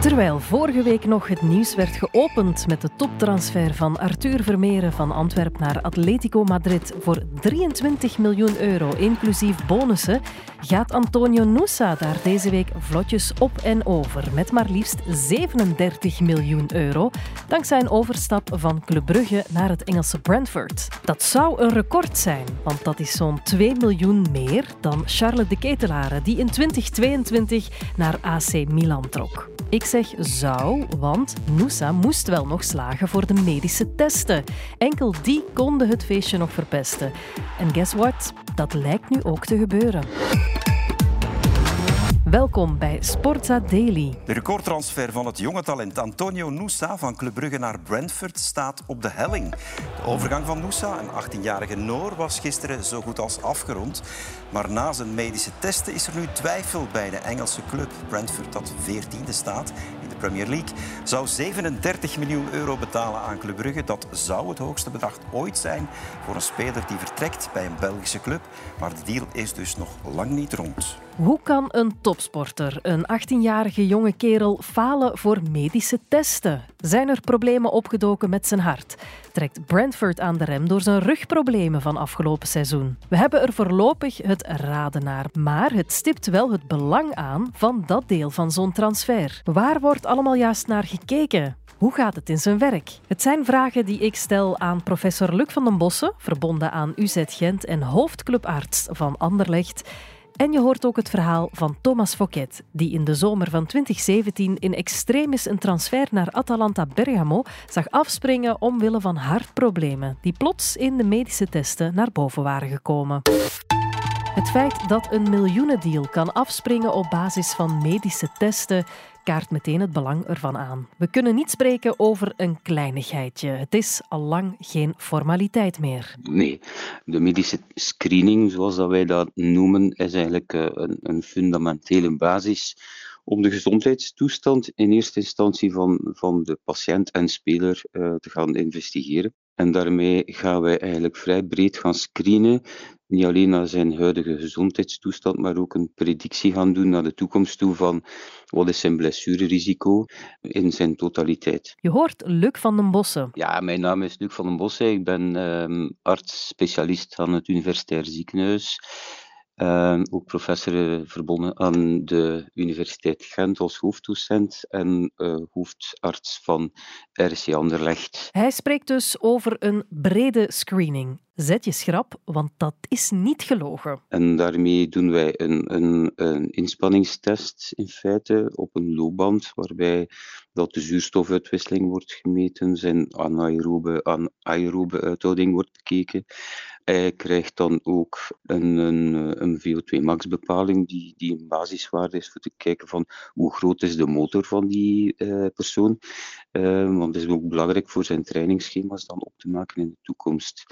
Terwijl vorige week nog het nieuws werd geopend met de toptransfer van Arthur Vermeeren van Antwerp naar Atletico Madrid voor 23 miljoen euro, inclusief bonussen, gaat Antonio Nusa daar deze week vlotjes op en over met maar liefst 37 miljoen euro, dankzij een overstap van Club Brugge naar het Engelse Brentford. Dat zou een record zijn, want dat is zo'n 2 miljoen meer dan Charles de Ketelare, die in 2022 naar AC Milan trok. Zeg zou, want Noosa moest wel nog slagen voor de medische testen. Enkel die konden het feestje nog verpesten. En guess what? Dat lijkt nu ook te gebeuren. Welkom bij Sportza Daily. De recordtransfer van het jonge talent Antonio Nusa van Club Brugge naar Brentford staat op de helling. De overgang van Nusa, een 18-jarige Noor, was gisteren zo goed als afgerond. Maar na zijn medische testen is er nu twijfel bij de Engelse club. Brentford, dat 14e staat in de Premier League, zou 37 miljoen euro betalen aan Club Brugge. Dat zou het hoogste bedrag ooit zijn voor een speler die vertrekt bij een Belgische club. Maar de deal is dus nog lang niet rond. Hoe kan een topsporter, een 18-jarige jonge kerel, falen voor medische testen? Zijn er problemen opgedoken met zijn hart? Trekt Brentford aan de rem door zijn rugproblemen van afgelopen seizoen? We hebben er voorlopig het raden naar, maar het stipt wel het belang aan van dat deel van zo'n transfer. Waar wordt allemaal juist naar gekeken? Hoe gaat het in zijn werk? Het zijn vragen die ik stel aan professor Luc van den Bossen, verbonden aan UZ Gent en hoofdclubarts van Anderlecht. En je hoort ook het verhaal van Thomas Fouquet, die in de zomer van 2017 in extremis een transfer naar Atalanta Bergamo zag afspringen omwille van hartproblemen, die plots in de medische testen naar boven waren gekomen. Het feit dat een miljoenendeal kan afspringen op basis van medische testen kaart meteen het belang ervan aan. We kunnen niet spreken over een kleinigheidje. Het is al lang geen formaliteit meer. Nee, de medische screening, zoals dat wij dat noemen, is eigenlijk eh, een, een fundamentele basis om de gezondheidstoestand in eerste instantie van, van de patiënt en speler uh, te gaan investigeren. En daarmee gaan wij eigenlijk vrij breed gaan screenen niet alleen naar zijn huidige gezondheidstoestand, maar ook een predictie gaan doen naar de toekomst toe van wat is zijn blessurerisico in zijn totaliteit. Je hoort Luc van den Bossen. Ja, mijn naam is Luc van den Bossen. Ik ben um, arts-specialist aan het Universitair Ziekenhuis. Uh, ook professor eh, verbonden aan de Universiteit Gent als hoofddocent en uh, hoofdarts van RC Anderlecht. Hij spreekt dus over een brede screening. Zet je schrap, want dat is niet gelogen. En daarmee doen wij een, een, een inspanningstest in feite op een loopband, waarbij dat de zuurstofuitwisseling wordt gemeten, zijn anaerobe, anaerobe uithouding wordt bekeken. Hij krijgt dan ook een, een, een VO2 max bepaling die, die een basiswaarde is voor te kijken van hoe groot is de motor van die uh, persoon. Uh, want dat is ook belangrijk voor zijn trainingsschema's dan op te maken in de toekomst.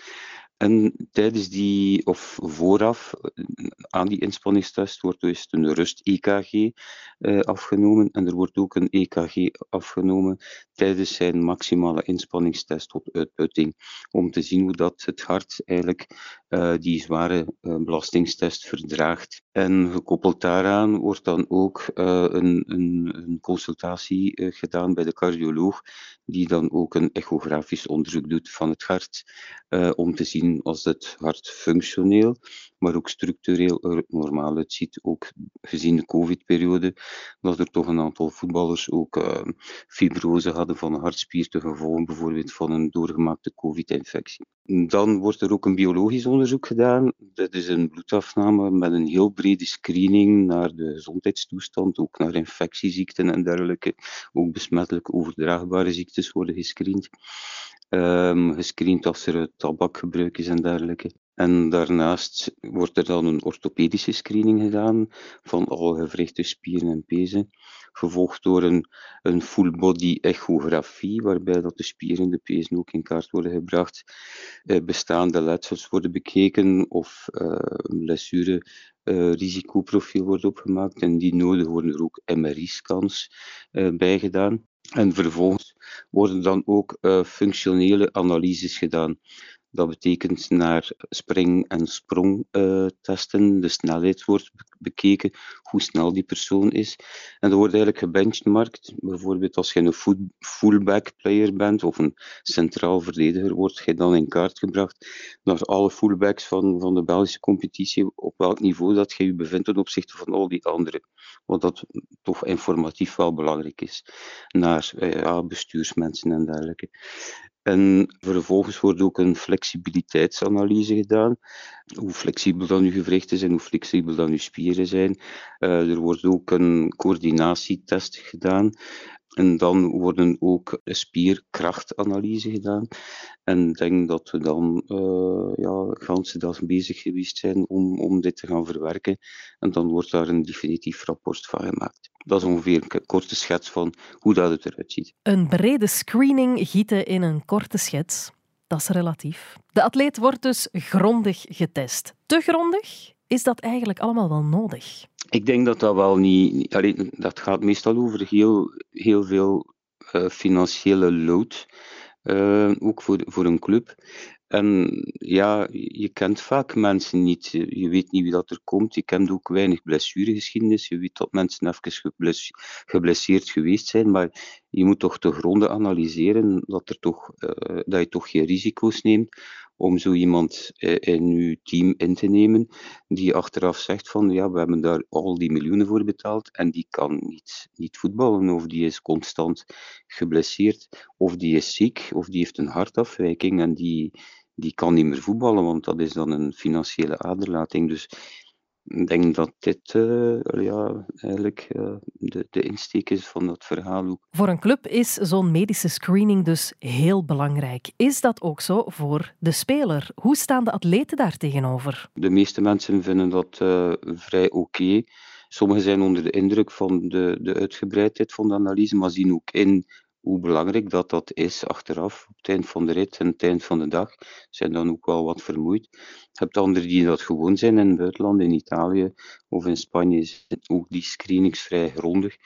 En tijdens die, of vooraf aan die inspanningstest, wordt dus een rust-EKG eh, afgenomen. En er wordt ook een EKG afgenomen tijdens zijn maximale inspanningstest tot uitputting. Om te zien hoe dat het hart eigenlijk die zware uh, belastingstest verdraagt. En gekoppeld daaraan wordt dan ook uh, een, een, een, consultatie gedaan bij de cardioloog, die dan ook een echografisch onderzoek doet van het hart, om te zien als het hart functioneel, maar ook structureel er normaal uitziet. Ook gezien de COVID-periode, dat er toch een aantal voetballers ook fibrose hadden van de hartspier te gevolgen, bijvoorbeeld van een doorgemaakte COVID-infectie. Dan wordt er ook een biologisch onderzoek gedaan. Dat is een bloedafname met een heel brede screening naar de gezondheidstoestand, ook naar infectieziekten en dergelijke. Ook besmettelijke overdraagbare ziektes worden gescreend. Um, gescreend als er tabakgebruik is en dergelijke. En daarnaast wordt er dan een orthopedische screening gedaan van alle gewrichten, spieren en pezen, gevolgd door een, een full body echografie, waarbij dat de spieren en de pezen ook in kaart worden gebracht, eh, bestaande letsels worden bekeken of uh, een blessure uh, risicoprofiel wordt opgemaakt. En die nodig worden er ook MRI-scans uh, bij gedaan. En vervolgens worden dan ook uh, functionele analyses gedaan. Dat betekent naar spring- en sprongtesten. de snelheid wordt bekeken, hoe snel die persoon is. En dat wordt eigenlijk gebenchmarkt. Bijvoorbeeld als je een fullback player bent of een centraal verdediger, wordt je dan in kaart gebracht naar alle fullbacks van, van de Belgische competitie, op welk niveau dat je je bevindt ten opzichte van al die anderen. Wat dat toch informatief wel belangrijk is. Naar eh, bestuursmensen en dergelijke. En vervolgens wordt ook een flexibiliteitsanalyse gedaan. Hoe flexibel dan uw gewrichten zijn, hoe flexibel dan uw spieren zijn. Uh, er wordt ook een coördinatietest gedaan. En dan worden ook spierkrachtanalyse gedaan. En ik denk dat we dan uh, ja, ganse dag bezig geweest zijn om, om dit te gaan verwerken. En dan wordt daar een definitief rapport van gemaakt. Dat is ongeveer een korte schets van hoe dat het eruit ziet. Een brede screening gieten in een korte schets. Dat is relatief. De atleet wordt dus grondig getest. Te grondig? Is dat eigenlijk allemaal wel nodig? Ik denk dat dat wel niet. Dat gaat meestal over heel, heel veel uh, financiële lood. Uh, ook voor, voor een club. En ja, je kent vaak mensen niet. Je weet niet wie dat er komt. Je kent ook weinig blessuregeschiedenis. Je weet dat mensen even geblesseerd geweest zijn. Maar je moet toch de gronden analyseren dat, er toch, uh, dat je toch geen risico's neemt om zo iemand eh, in uw team in te nemen die achteraf zegt van ja, we hebben daar al die miljoenen voor betaald en die kan niet, niet voetballen of die is constant geblesseerd of die is ziek of die heeft een hartafwijking en die, die kan niet meer voetballen, want dat is dan een financiële aderlating. Dus ik denk dat dit uh, ja, eigenlijk uh, de, de insteek is van dat verhaal ook. Voor een club is zo'n medische screening dus heel belangrijk. Is dat ook zo voor de speler? Hoe staan de atleten daar tegenover? De meeste mensen vinden dat uh, vrij oké. Okay. Sommigen zijn onder de indruk van de, de uitgebreidheid van de analyse, maar zien ook in hoe belangrijk dat, dat is achteraf, op het eind van de rit en het eind van de dag, zijn dan ook wel wat vermoeid. Je hebt anderen die dat gewoon zijn in het buitenland, in Italië of in Spanje, zijn ook die screenings vrij grondig.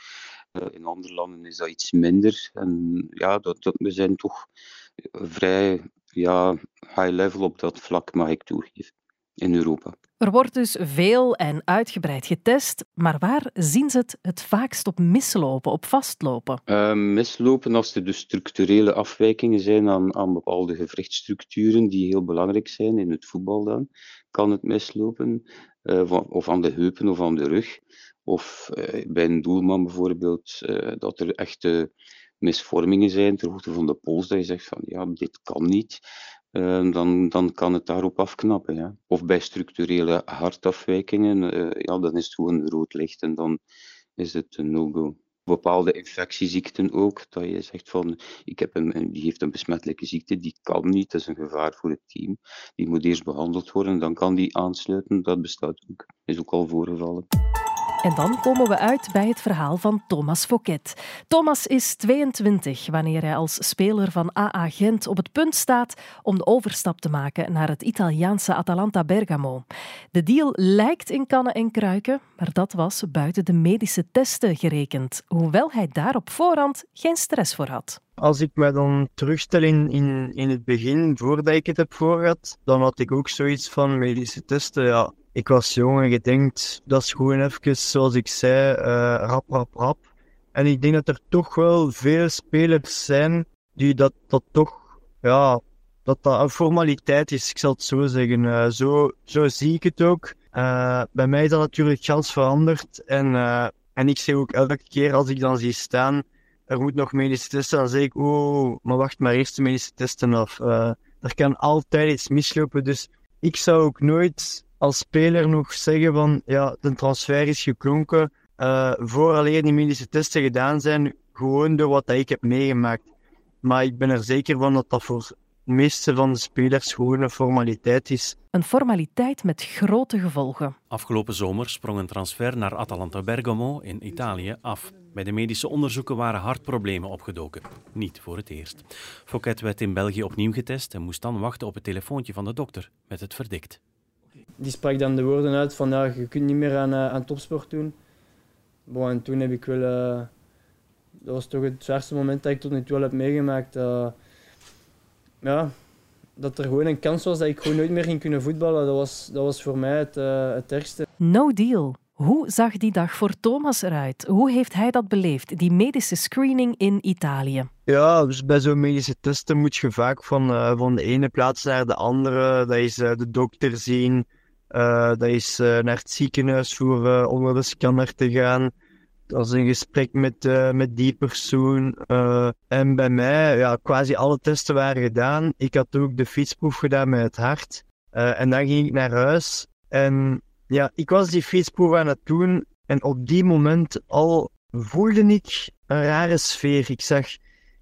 Uh, in andere landen is dat iets minder. En ja, dat, dat, we zijn toch vrij ja, high level op dat vlak, mag ik toegeven, in Europa. Er wordt dus veel en uitgebreid getest, maar waar zien ze het het vaakst op mislopen, op vastlopen? Uh, mislopen als er dus structurele afwijkingen zijn aan, aan bepaalde gewrichtstructuren die heel belangrijk zijn in het voetbal dan, kan het mislopen. Uh, of aan de heupen of aan de rug. Of uh, bij een doelman bijvoorbeeld, dat er echte misvormingen zijn ter hoogte van de pols, dat je zegt van ja, dit kan niet. Uh, dan, dan kan het daarop afknappen. Ja. Of bij structurele hartafwijkingen, uh, ja, dan is het gewoon rood licht en dan is het een no-go. Bepaalde infectieziekten ook, dat je zegt van, ik heb een, die heeft een besmettelijke ziekte, die kan niet, dat is een gevaar voor het team. Die moet eerst behandeld worden, dan kan die aansluiten, dat bestaat ook. Is ook al voorgevallen. En dan komen we uit bij het verhaal van Thomas Fouquet. Thomas is 22 wanneer hij als speler van AA Gent op het punt staat om de overstap te maken naar het Italiaanse Atalanta Bergamo. De deal lijkt in kannen en kruiken, maar dat was buiten de medische testen gerekend, hoewel hij daar op voorhand geen stress voor had. Als ik me dan terugstel in, in, in het begin, voordat ik het heb voorgehad, dan had ik ook zoiets van medische testen. Ja, ik was jong en gedenkt, dat is gewoon even, zoals ik zei, uh, rap, rap, rap. En ik denk dat er toch wel veel spelers zijn die dat, dat toch, ja, dat dat een formaliteit is, ik zal het zo zeggen. Uh, zo, zo zie ik het ook. Uh, bij mij is dat natuurlijk gans veranderd. En, en ik zeg ook elke keer als ik dan zie staan, er moet nog medische testen, dan zeg ik, oh, maar wacht maar eerst de medische testen af. er kan altijd iets mislopen, dus ik zou ook nooit als speler nog zeggen van ja, de transfer is geklonken uh, voor alleen die medische testen gedaan zijn, gewoon door wat ik heb meegemaakt. Maar ik ben er zeker van dat dat voor de meeste van de spelers gewoon een formaliteit is. Een formaliteit met grote gevolgen. Afgelopen zomer sprong een transfer naar Atalanta Bergamo in Italië af. Bij de medische onderzoeken waren hartproblemen opgedoken. Niet voor het eerst. Fouquet werd in België opnieuw getest en moest dan wachten op het telefoontje van de dokter met het verdikt die sprak dan de woorden uit van ja, je kunt niet meer aan, uh, aan topsport doen. Bon, en toen heb ik wel, uh, dat was toch het zwaarste moment dat ik tot nu toe heb meegemaakt. Uh, ja, dat er gewoon een kans was dat ik gewoon nooit meer ging kunnen voetballen. Dat was, dat was voor mij het, uh, het ergste. No deal. Hoe zag die dag voor Thomas eruit? Hoe heeft hij dat beleefd, die medische screening in Italië? Ja, dus bij zo'n medische testen moet je vaak van, uh, van de ene plaats naar de andere. Dat is uh, de dokter zien, uh, dat is naar het ziekenhuis voor onder de scanner te gaan. Dat is een gesprek met, met die persoon. en bij mij, ja, quasi alle testen waren gedaan. Ik had ook de fietsproef gedaan met het hart. en dan ging ik naar huis. En ja, ik was die fietsproef aan het doen. En op die moment al voelde ik een rare sfeer. Ik zag,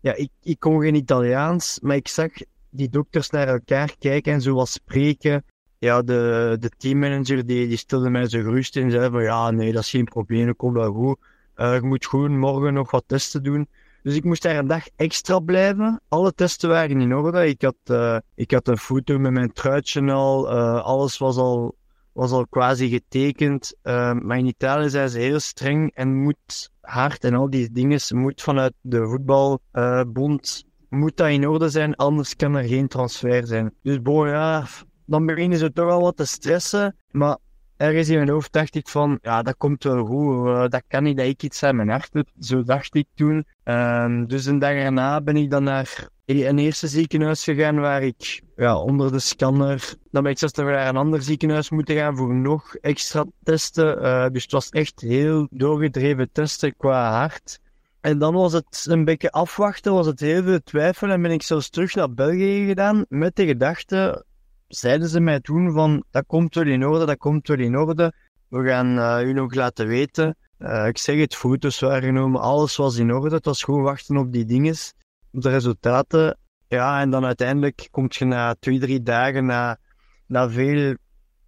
ja, ik, ik kon geen Italiaans, maar ik zag die dokters naar elkaar kijken en zo wat spreken. Ja, de, de teammanager die, die stelde mij zo gerust en zei van ja, nee, dat is geen probleem, dat komt wel goed. Uh, je moet gewoon morgen nog wat testen doen. Dus ik moest daar een dag extra blijven. Alle testen waren in orde. Ik had, uh, ik had een foto met mijn truitje al. Uh, alles was al was al quasi getekend. Maar in Italië zijn ze heel streng en moet hard en al die dingen moet vanuit de voetbalbond moet dat in orde zijn, anders kan er geen transfer zijn. Dus bon, ja, dan beginnen ze toch al wat te stressen. Maar ergens in mijn hoofd dacht ik van, ja, dat komt wel goed. Uh, dat kan niet dat ik iets aan mijn hart heb. Zo dacht ik toen. Uh, dus een dag erna ben ik dan naar een eerste ziekenhuis gegaan waar ik ja, onder de scanner. Dan ben ik zelfs naar een ander ziekenhuis moeten gaan voor nog extra testen. Uh, dus het was echt heel doorgedreven testen qua hart. En dan was het een beetje afwachten, was het heel veel twijfelen. En ben ik zelfs terug naar België gedaan met de gedachte, zeiden ze mij toen van, dat komt wel in orde, dat komt wel in orde. We gaan uh, u nog laten weten. Uh, ik zeg het, foto's waren genomen, alles was in orde. Het was gewoon wachten op die dinges de resultaten. Ja, en dan uiteindelijk kom je na twee, drie dagen, na, na veel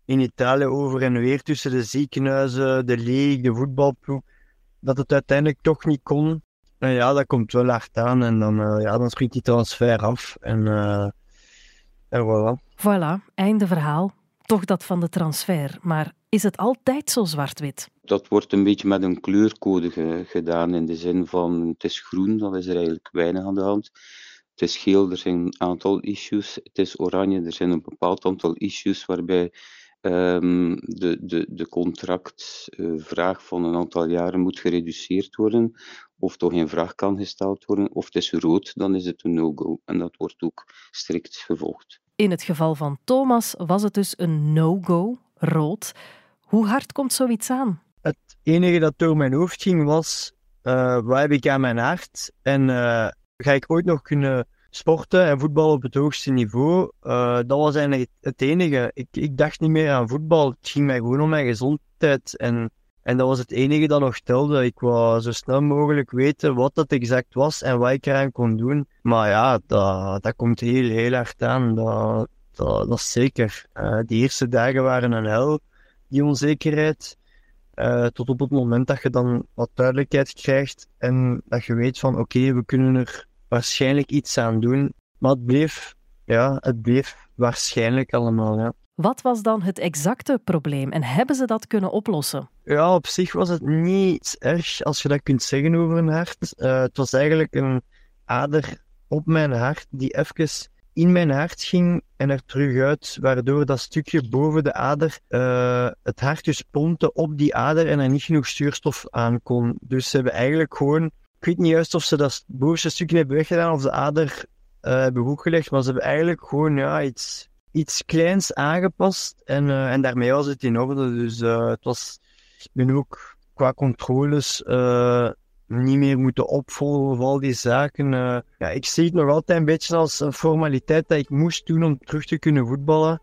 in Italië over en weer tussen de ziekenhuizen, de league, de voetbalploeg, dat het uiteindelijk toch niet kon. En ja, dat komt wel hard aan en dan, uh, ja, dan springt die transfer af. En, uh, en voilà. Voilà, einde verhaal. Toch dat van de transfer. Maar is het altijd zo zwart-wit? Dat wordt een beetje met een kleurcode gedaan in de zin van het is groen, dan is er eigenlijk weinig aan de hand. Het is geel, er zijn een aantal issues. Het is oranje, er zijn een bepaald aantal issues waarbij um, de, de, de contractvraag van een aantal jaren moet gereduceerd worden, of toch in vraag kan gesteld worden, of het is rood, dan is het een no-go. En dat wordt ook strikt gevolgd. In het geval van Thomas was het dus een no-go, rood. Hoe hard komt zoiets aan? Het enige dat door mijn hoofd ging was, uh, wat heb ik aan mijn hart? En uh, ga ik ooit nog kunnen sporten en voetballen op het hoogste niveau? Uh, dat was eigenlijk het enige. Ik, ik dacht niet meer aan voetbal. Het ging mij gewoon om mijn gezondheid. En, en dat was het enige dat nog telde. Ik wou zo snel mogelijk weten wat dat exact was en wat ik eraan kon doen. Maar ja, dat, dat komt heel, heel hard aan. Dat, dat, is zeker. die eerste dagen waren een hel die onzekerheid. Uh, tot op het moment dat je dan wat duidelijkheid krijgt en dat je weet van oké, we kunnen er waarschijnlijk iets aan doen. Maar het bleef, ja, het bleef waarschijnlijk allemaal. Ja. Wat was dan het exacte probleem en hebben ze dat kunnen oplossen? Ja, op zich was het niet erg als je dat kunt zeggen over een hart. Uh, het was eigenlijk een ader op mijn hart die even in mijn hart ging en er terug uit, waardoor dat stukje boven de ader uh, het hart dus pompte op die ader en er niet genoeg zuurstof aan kon. Dus ze hebben eigenlijk gewoon, ik weet niet juist of ze dat bovenste stukje hebben weggedaan of de ader uh, hebben hooggelegd, maar ze hebben eigenlijk gewoon ja, iets, iets kleins aangepast en, uh, en daarmee was het in orde. Dus het was, ik ben ook qua controles niet meer moeten opvolgen of al die zaken. Ja, ik zie het nog altijd een beetje als een formaliteit dat ik moest doen om terug te kunnen voetballen.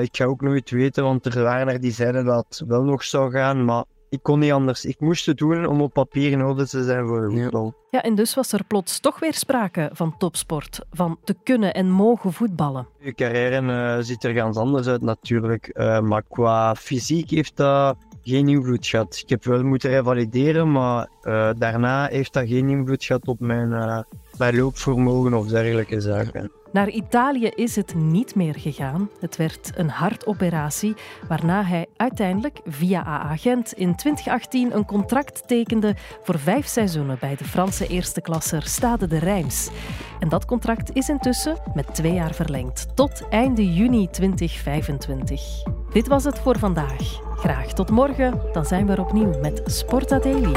Ik ga ook nooit weten, want er waren er die zeiden dat het wel nog zou gaan, maar ik kon niet anders. Ik moest het doen om op papier in orde te zijn voor voetbal. Ja, en dus was er plots toch weer sprake van topsport, van te kunnen en mogen voetballen. Je carrière uh, ziet er ganz anders uit natuurlijk, maar qua fysiek heeft dat geen invloed gehad. Ik heb wel moeten revalideren, maar uh, daarna heeft dat geen invloed gehad op mijn, mijn loopvermogen of dergelijke zaken. Naar Italië is het niet meer gegaan. Het werd een hartoperatie, waarna hij uiteindelijk via AA-agent in 2018 een contract tekende voor vijf seizoenen bij de Franse eerste klasser Stade de Reims. En dat contract is intussen met twee jaar verlengd, tot einde juni 2025. Dit was het voor vandaag. Graag tot morgen, dan zijn we er opnieuw met Sporta Daily.